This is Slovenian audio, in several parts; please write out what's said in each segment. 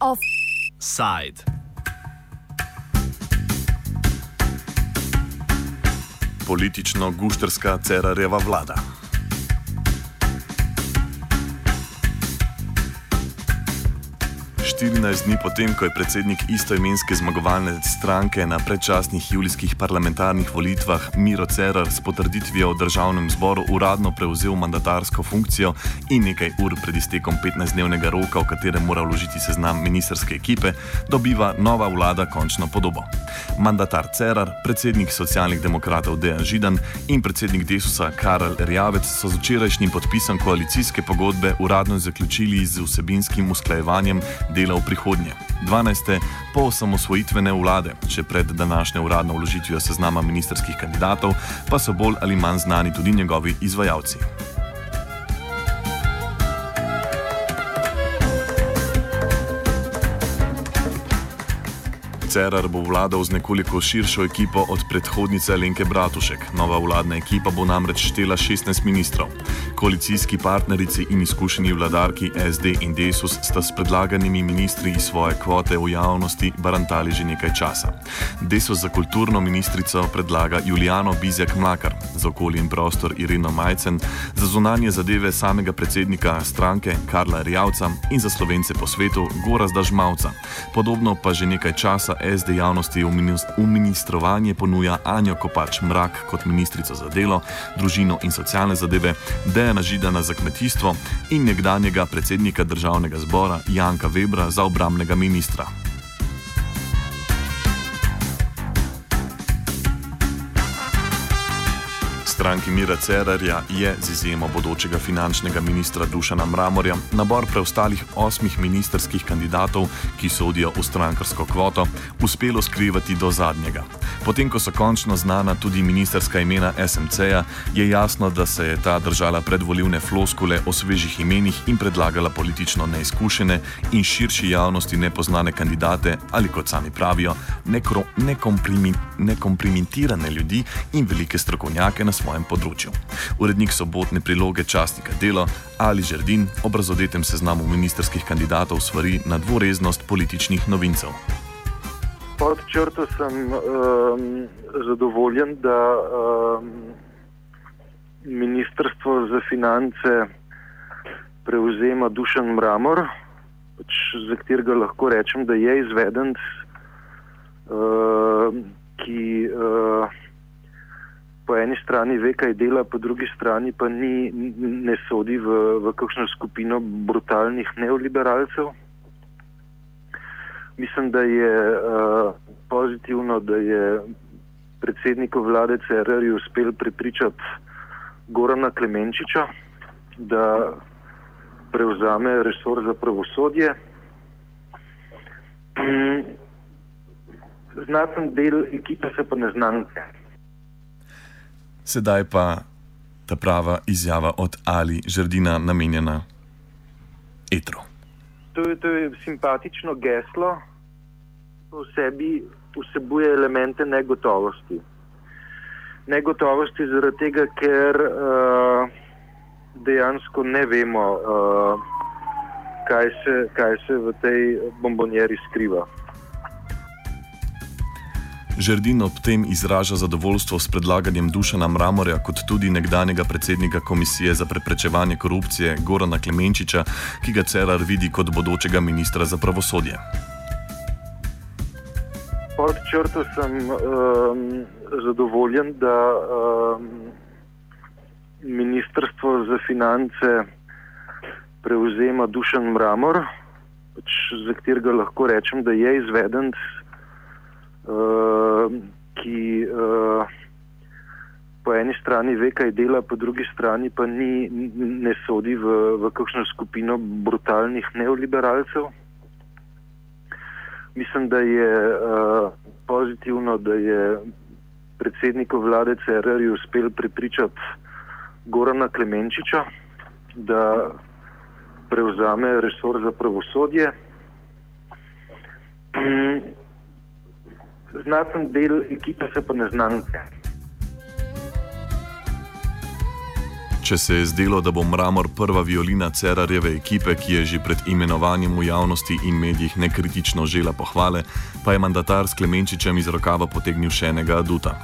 Offside. Politično-gušterska Cerareva vlada. 14 dni potem, ko je predsednik istoimenske zmagovalne stranke na predčasnih julijskih parlamentarnih volitvah Miro Cerar s potrditvijo v državnem zboru uradno prevzel mandatarsko funkcijo in nekaj ur pred iztekom 15-dnevnega roka, v katerem mora vložiti seznam ministerske ekipe, dobiva nova vlada končno podobo. Mandatar Cerar, predsednik socialnih demokratov Dejan Židan in predsednik Desusa Karel Rjavec so z včerajšnjim podpisom koalicijske pogodbe uradno zaključili z vsebinskim usklajevanjem dela dela v prihodnje. 12. po osamosvojitvene vlade, še pred današnjo uradno vložitvijo seznama ministerskih kandidatov, pa so bolj ali manj znani tudi njegovi izvajalci. Cerar bo vladal z nekoliko širšo ekipo od predhodnice Lenke Bratušek. Nova vladna ekipa bo namreč štela 16 ministrov. Koalicijski partnerici in izkušeni vladarki SD in Desus sta s predlaganimi ministri iz svoje kvote v javnosti barantali že nekaj časa. Desus za kulturno ministrico predlaga Juliano Bizjak Mlakar, za okolje in prostor Irino Majcen, za zunanje zadeve samega predsednika stranke Karla Rjavca in za slovence po svetu Gorazda Žmavca. Podobno pa že nekaj časa SD javnosti v ministrovanje ponuja Anjo Kopač Mrak kot ministrico za delo, družino in socialne zadeve, Dejana Židana za kmetijstvo in nekdanjega predsednika državnega zbora Janka Webra za obramnega ministra. Stranki Mira Cerarja je, z izjemo bodočega finančnega ministra Dušana Mramorja, nabor preostalih osmih ministerskih kandidatov, ki sodijo v strankarsko kvoto, uspelo skrivati do zadnjega. Potem, ko so končno znana tudi ministerska imena SMC-ja, je jasno, da se je ta držala predvoljivne floskule o svežih imenih in predlagala politično neizkušene in širši javnosti nepoznane kandidate ali, kot sami pravijo, nekomprimitirane ljudi in velike strokovnjake na svojem področju. Urednik sobotne priloge častnika Delo Ali Žerdin ob razodetem seznamu ministerskih kandidatov svari na dvoreznost političnih novincev. Pod črto sem um, zadovoljen, da um, ministrstvo za finance prevzema Dušan Mramor, pač za katerega lahko rečem, da je izveden, uh, po eni strani ve, kaj dela, po drugi strani pa ni, ne sodi v, v kakšno skupino brutalnih neoliberalcev. Mislim, da je uh, pozitivno, da je predsedniku vlade CRR uspel prepričati Gorana Klemenčiča, da prevzame resor za pravosodje. Mm, znaten del ekipe se pa ne znanke. Sedaj pa ta prava izjava od Ali Žrdina, namenjena etru. To to je simpatično geslo, ki v sebi vsebuje elemente negotovosti. Negotovosti zaradi tega, ker uh, dejansko ne vemo, uh, kaj, se, kaj se v tej bombonjeri skriva. Žerdin ob tem izraža zadovoljstvo s predlaganjem Dušana Mramorja, kot tudi nekdanjega predsednika Komisije za preprečevanje korupcije Gorana Klemenčiča, ki ga Cerar vidi kot bodočega ministra za pravosodje. Pod črto sem um, zadovoljen, da um, ministrstvo za finance prevzema Dušan Mramor, pač za katerega lahko rečem, da je izveden. Uh, ki uh, po eni strani ve, kaj dela, po drugi strani pa ni, ne sodi v, v kakšno skupino brutalnih neoliberalcev. Mislim, da je uh, pozitivno, da je predsedniku vlade CRR uspel prepričati Gorana Klemenčiča, da prevzame resor za pravosodje. Znaten del ekipe se pa ne Če se je zdelo, da bo Mramor prva violina Cerarjeve ekipe, ki je že pred imenovanjem v javnosti in medijih nekritično žela pohvale, pa je mandatar s Klemenčičem iz rokava potegnil še enega aduta.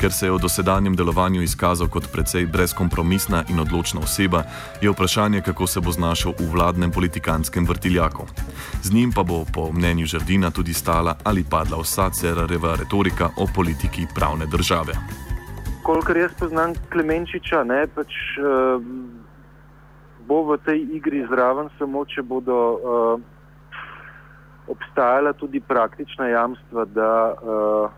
Ker se je v dosedanjem delovanju izkazal kot precej brezkompromisna in odločna oseba, je vprašanje, kako se bo znašel v vladnem politikanskem vrtiljaku. Z njim pa bo, po mnenju Žrdina, tudi stala ali padla vsa Cerarjeva retorika o politiki pravne države kolikor jaz poznam Klemenčiča, ne, pač, uh, bo v tej igri zraven samo, če bodo uh, obstajala tudi praktična jamstva, da uh,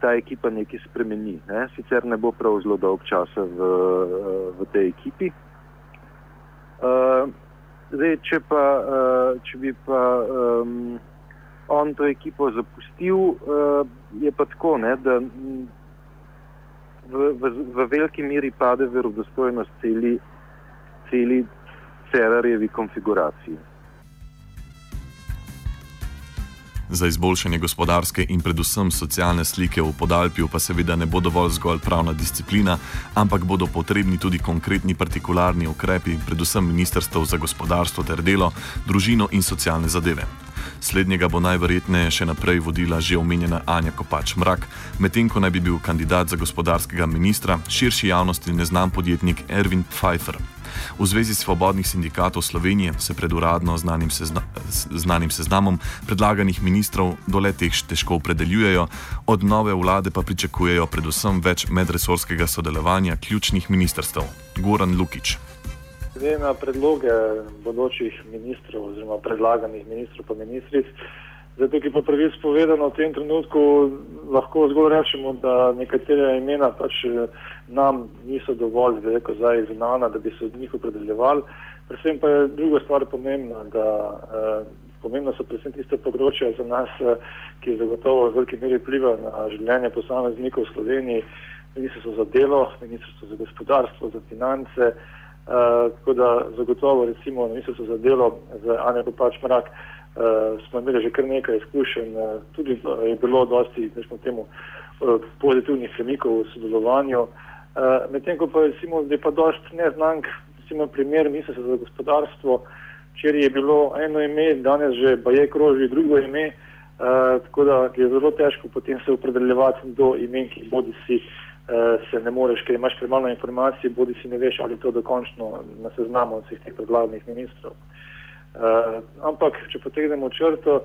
ta ekipa nekaj spremeni. Ne. Sicer ne bo prav zelo dolg časa v, uh, v tej ekipi. Uh, zdaj, če, pa, uh, če bi pa um, on to ekipo zapustil, uh, je pa tako, ne, da v, v, v veliki meri pade verodostojnost celi, celi Cerarjevi konfiguraciji. Za izboljšanje gospodarske in predvsem socialne slike v podaljpju pa seveda ne bo dovolj zgolj pravna disciplina, ampak bodo potrebni tudi konkretni partikularni ukrepi, predvsem Ministrstvo za gospodarstvo ter delo, družino in socialne zadeve. Slednjega bo najverjetneje še naprej vodila že omenjena Anja Kopač Mrak, medtem ko naj bi bil kandidat za gospodarskega ministra širši javnosti neznan podjetnik Erwin Pfeiffer. V Zvezi svobodnih sindikatov Slovenije se pred uradno znanim, sezna, znanim seznamom predlaganih ministrov do letih težko opredeljujejo, od nove vlade pa pričakujejo predvsem več medresorskega sodelovanja ključnih ministrstv. Goran Lukič. Glede na predloge bodočih ministrov oziroma predlaganih ministrov pa ministric, zato ki pa prvi spovedano v tem trenutku, lahko zgolj rečemo, da nekatere imena pač eh, nam niso dovolj veliko zdaj znana, da bi se od njih opredeljevali. Predvsem pa je druga stvar pomembna, da eh, pomembno so predvsem tiste področja za nas, eh, ki zagotovo v veliki meri vpliva na življenje posameznikov v Sloveniji, ministrstvo za delo, ministrstvo za gospodarstvo, za finance, Uh, tako da zagotovo recimo na ministrstvu za delo z Anja Popač Mrak uh, smo imeli že kar nekaj izkušenj, uh, tudi uh, je bilo dosti, rečemo temu, uh, pozitivnih premikov v sodelovanju. Uh, Medtem ko pa recimo, da je pa dost neznank, recimo primer ministrstva za gospodarstvo, kjer je bilo eno ime, danes že pa je kroži drugo ime, uh, tako da je zelo težko potem se opredeljevati do imen, ki bodi si uh, se ne moreš, ker imaš premalo informacij, bodi si ne veš, ali to dokončno na seznamu vseh teh predlaganih ministrov. Uh, ampak, če potegnemo črto,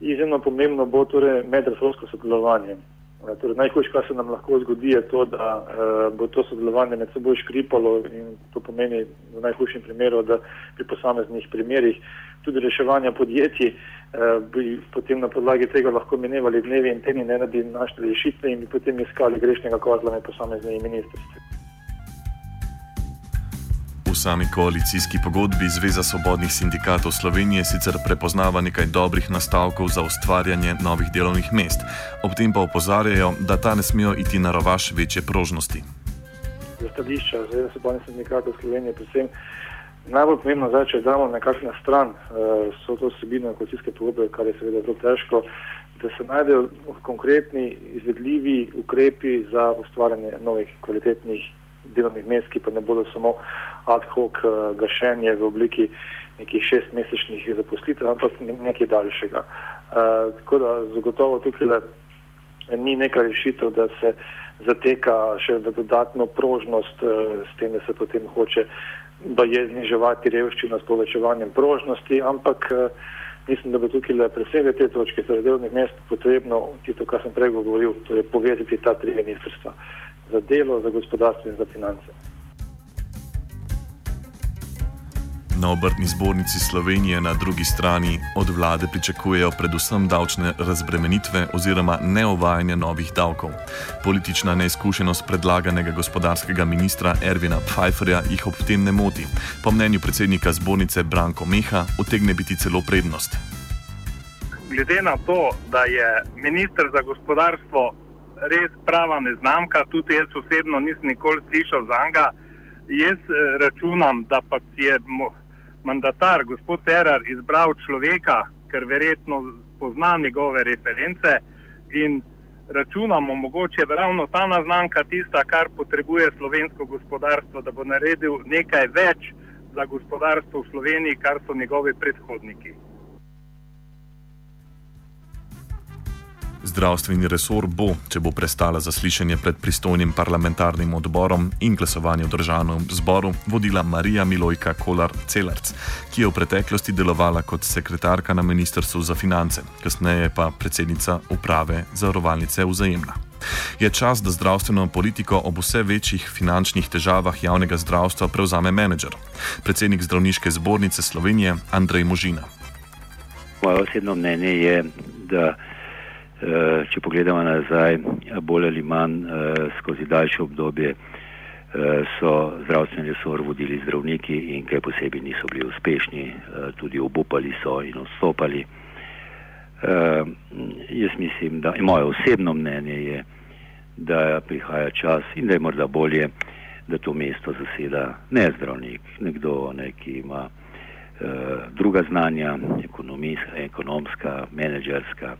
izjemno pomembno bo torej medresorsko sodelovanje. Uh, torej, najhujše, kar se nam lahko zgodi, je to, da uh, bo to sodelovanje med seboj škripalo in to pomeni v najhujšem primeru, da pri posameznih primerjih tudi reševanja podjetij eh, bi potem na podlagi tega lahko menevali dnevi in tedni, ne da bi našli rešitve in bi potem iskali grešnega kozla med posameznimi ministrstvi. Sami koalicijski pogodbi Zveza svobodnih sindikatov Slovenije sicer prepoznava nekaj dobrih nastavkov za ustvarjanje novih delovnih mest, ob tem pa opozarjajo, da ta ne smejo iti na rovaš večje prožnosti. Za stališča Zveza svobodnih sindikatov Slovenije predvsem Najbolj pomembno je, če damo nekako na stran uh, so to vsebine koalicijske pogodbe, kar je seveda zelo težko, da se najdejo konkretni, izvedljivi ukrepi za ustvarjanje novih kvalitetnih delovnih mest, ki pa ne bodo samo ad hoc uh, gašenje v obliki nekih šestmesečnih zaposlitev, ampak nekaj daljšega. Uh, tako da zagotovo tukaj ni neka rešitev, da se zateka še v dodatno prožnost, uh, s tem, da se potem hoče da je zniževati revščino s povečevanjem prožnosti, ampak eh, mislim, da bo tukaj le presega te točke, torej delovnih mest potrebno, tisto, kar sem prej govoril, to je povezati ta tri ministrstva za delo, za gospodarstvo in za finance. Na obrtni zbornici Slovenije na drugi strani od vlade pričakujejo predvsem davčne razbremenitve oziroma neovajanje novih davkov. Politična neizkušenost predlaganega gospodarskega ministra Ervina Pfeifferja jih ob tem ne moti. Po mnenju predsednika zbornice Branko Meha utegne biti celo prednost. Glede na to, da je ministr za gospodarstvo res prava neznamka, tudi jaz osebno nisem nikoli slišal za njega, jaz eh, računam, da pa je mandatar, gospod Terar, izbral človeka, ker verjetno pozna njegove reference in računamo, mogoče je ravno ta naznanka tista, kar potrebuje slovensko gospodarstvo, da bo naredil nekaj več za gospodarstvo v Sloveniji, kar so njegovi predhodniki. Zdravstveni resor bo, če bo prestala zaslišanje pred pristojnim parlamentarnim odborom in glasovanje v državnem zboru, vodila Marija Milojka Kolar-Celarc, ki je v preteklosti delovala kot sekretarka na Ministrstvu za finance, kasneje pa predsednica uprave zavarovalnice Vzajemna. Je čas, da zdravstveno politiko ob vse večjih finančnih težavah javnega zdravstva prevzame menedžer, predsednik zdravniške zbornice Slovenije Andrej Možina. Moje osebno mnenje je, da če pogledamo nazaj, bolj ali manj eh, skozi daljše obdobje eh, so zdravstveni resor vodili zdravniki in kaj posebej niso bili uspešni, tudi obupali so in odstopali. Jaz mislim, da moje osebno mnenje je, da prihaja čas in da je morda bolje, da to mesto zaseda ne zdravnik, nekdo, ne, ki ima druga znanja, ekonomska, menedžerska.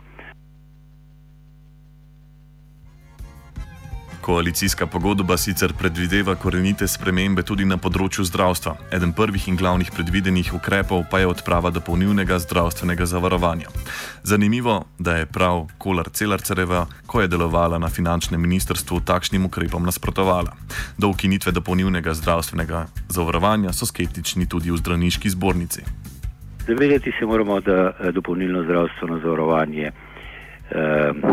Koalicijska pogodba sicer predvideva korenite spremembe tudi na področju zdravstva. Eden prvih in glavnih predvidenih ukrepov pa je odprava dopolnilnega zdravstvenega zavarovanja. Zanimivo, da je prav Kolar Celarcereva, ko je delovala na finančnem ministrstvu, takšnim ukrepom nasprotovala. Do ukinitve dopolnilnega zdravstvenega zavarovanja so skeptični tudi v zdravniški zbornici. Zavedati se moramo, da eh, dopolnilno zdravstveno zavarovanje eh,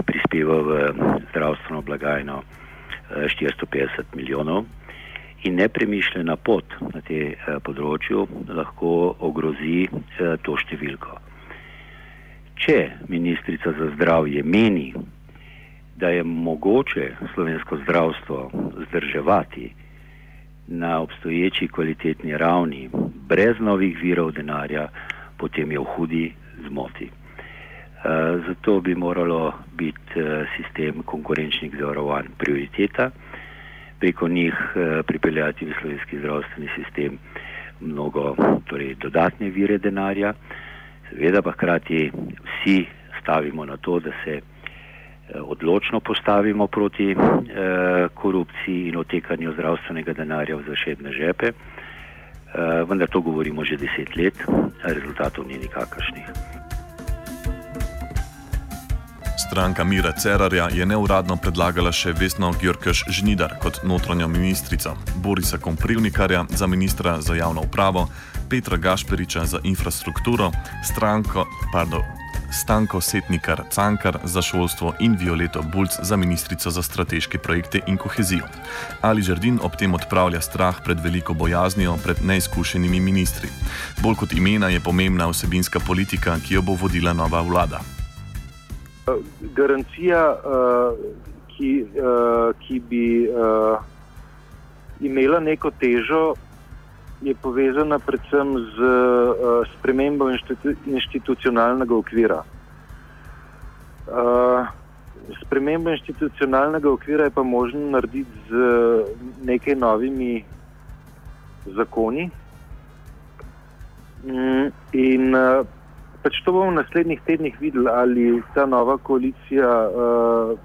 prispeva v zdravstveno blagajno. 450 milijonov in nepremišljena pot na tem eh, področju lahko ogrozi eh, to številko. Če ministrica za zdravje meni, da je mogoče slovensko zdravstvo zdrževati na obstoječi kvalitetni ravni brez novih virov denarja, potem je v hudi zmoti. Eh, zato bi moralo biti eh, sistem konkurenčnih zavarovanj prioriteta, preko njih eh, pripeljati v slovenski zdravstveni sistem mnogo torej, dodatne vire denarja, seveda pa hkrati vsi stavimo na to, da se odločno postavimo proti eh, korupciji in otekanju zdravstvenega denarja v zašebne žepe, eh, vendar to govorimo že deset let, rezultatov ni nikakršnih. Stranka Mira Cerarja je neuradno predlagala še Vesno Gjorkaš Žnidar kot notranjo ministrico, Borisa Komprivnikarja za ministra za javno upravo, Petra Gašperiča za infrastrukturo, stranko, pardon, Stanko Setnikar Cankar za šolstvo in Violeto Bulc za ministrico za strateške projekte in kohezijo. Ali Žrdin ob tem odpravlja strah pred veliko bojaznijo pred neizkušenimi ministri. Bolj kot imena je pomembna vsebinska politika, ki jo bo vodila nova vlada garancija, uh, ki, uh, ki bi uh, imela neko težo, je povezana predvsem z uh, spremembo inštitu institucionalnega okvira. Uh, spremembo institucionalnega okvira je pa možno narediti z nekaj novimi zakoni. Mm, in uh, pač to bomo v naslednjih tednih videli, ali ta nova koalicija uh,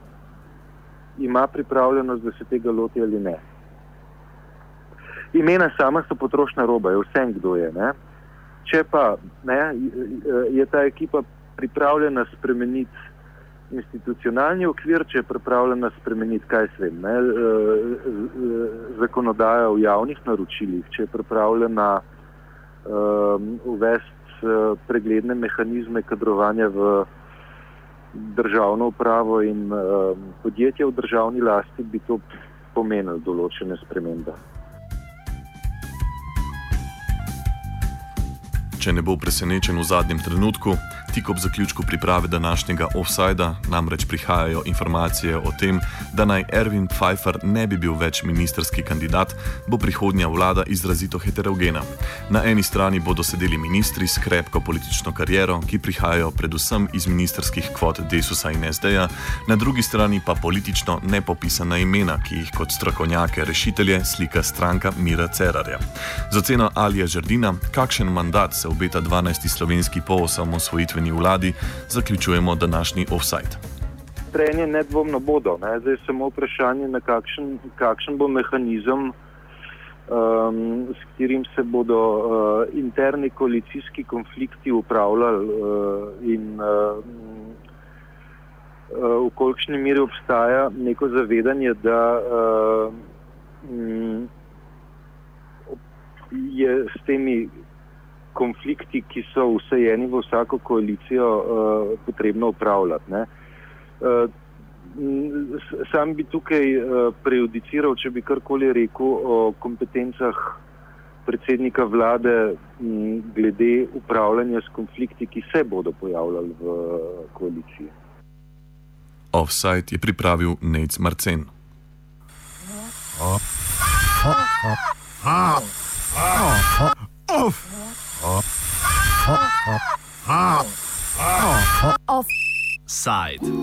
ima pripravljenost, da se tega loti ali ne. Imena sama so potrošna roba, je vsem, kdo je. Ne? Če pa ne, je ta ekipa pripravljena spremeniti institucionalni okvir, če je pripravljena spremeniti, kaj se vem, ne, zakonodaja v javnih naročilih, če je pripravljena um, uvesti Eh, pregledne mehanizme kadrovanja v državno upravo in uh, podjetja v državni lasti, bi to pomenilo določene spremembe. Če ne bo presenečen v zadnjem trenutku, tik ob zaključku priprave današnjega offsajda namreč prihajajo informacije o tem, da naj Erwin Pfeiffer ne bi bil več ministerski kandidat, bo prihodnja vlada izrazito heterogena. Na eni strani bodo sedeli ministri s krepko politično kariero, ki prihajajo predvsem iz ministerskih kvot Desusa in SD-ja, na drugi strani pa politično nepopisana imena, ki jih kot strokovnjake rešitelje slika stranka Mira Cerarja. Za ceno Alija Žrdina, kakšen mandat se obeta 12. slovenski po osamosvojitveni vladi, zaključujemo današnji offside. trenje nedvomno bodo. Ne? Zdaj je samo vprašanje, kakšen, kakšen bo mehanizem, um, s katerim se bodo uh, interni koalicijski konflikti upravljali uh, in uh, uh, v kolikšni meri obstaja neko zavedanje, da uh, um, je s temi konflikti, ki so vsejeni v vsako koalicijo, uh, potrebno upravljati. Uh, sam bi tukaj uh, prejudiciral, če bi karkoli rekel o kompetencah predsednika vlade m, glede upravljanja s konflikti, ki se bodo pojavljali v uh, koaliciji. Offside je pripravil Nec Marcen. Offside.